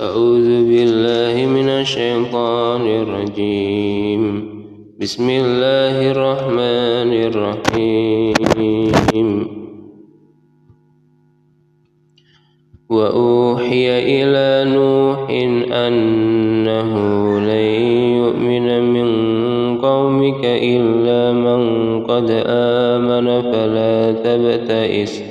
أعوذ بالله من الشيطان الرجيم. بسم الله الرحمن الرحيم. وأوحي إلى نوح أنه لن يؤمن من قومك إلا من قد آمن فلا تبتئس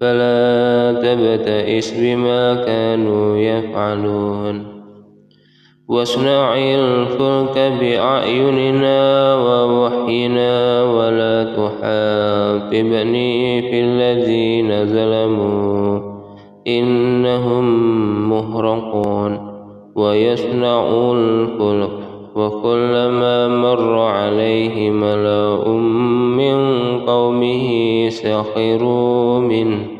فلا تبتئس بما كانوا يفعلون واصنع الفلك بأعيننا ووحينا ولا تحاطبني في الذين ظلموا إنهم مهرقون ويصنع الفلك وكلما مر عليه ملأ من قومه سخروا منه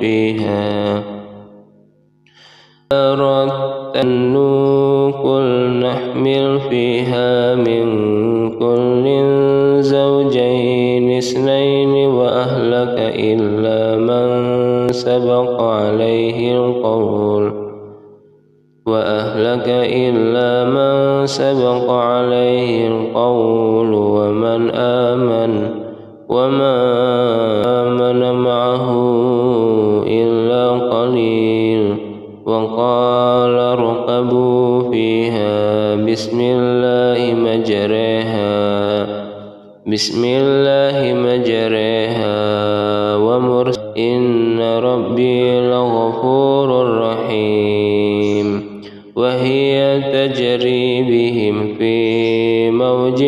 فيها. فارت النور قل نحمل فيها من كل زوجين اثنين وأهلك إلا من سبق عليه القول. وأهلك إلا من سبق عليه القول. ومن آمن وما آمن معه وقال اركبوا فيها. بسم الله مجريها. بسم الله مجريها. ومرس. إن ربي لغفور رحيم. وهي تجري بهم في موج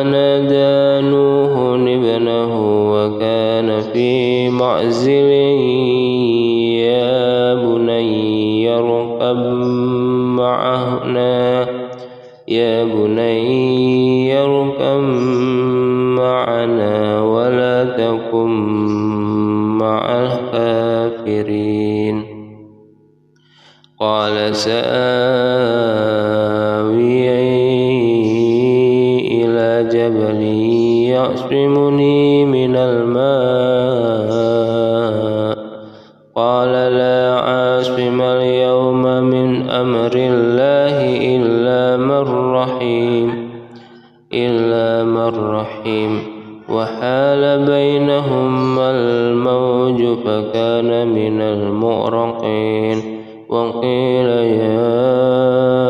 ونادى نوح ابنه وكان في معزل يا بني اركب معنا يا بني اركب معنا ولا تكن مع الكافرين قال سآوي قال لا عاصم اليوم من أمر الله إلا من رحيم إلا من رحيم. وحال بينهما الموج فكان من المغرقين وقيل يا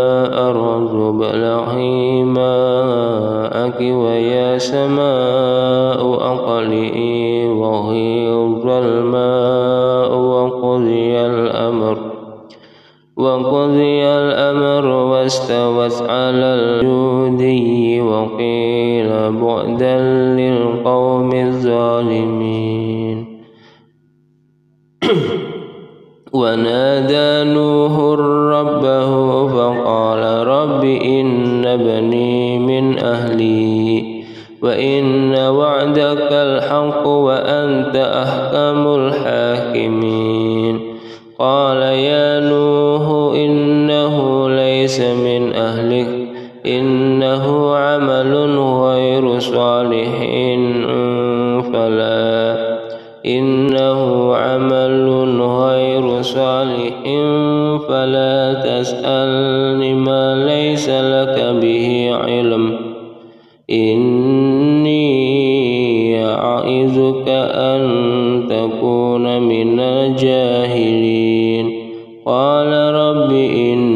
وقضي الأمر واستوت على الجودي وقيل بعدا للقوم الظالمين. ونادى نوح ربه فقال رب إن بني من أهلي وإن وعدك الحق وأنت أحكم الحاكمين. قال يا من أهلك إنه عمل غير صالح. فلا. إنه عمل غير صالح. فلا تسألني ما ليس لك به علم. إني أعظك أن تكون من الجاهلين. قال رب إني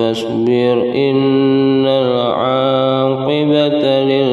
فاصبر إن العاقبة لل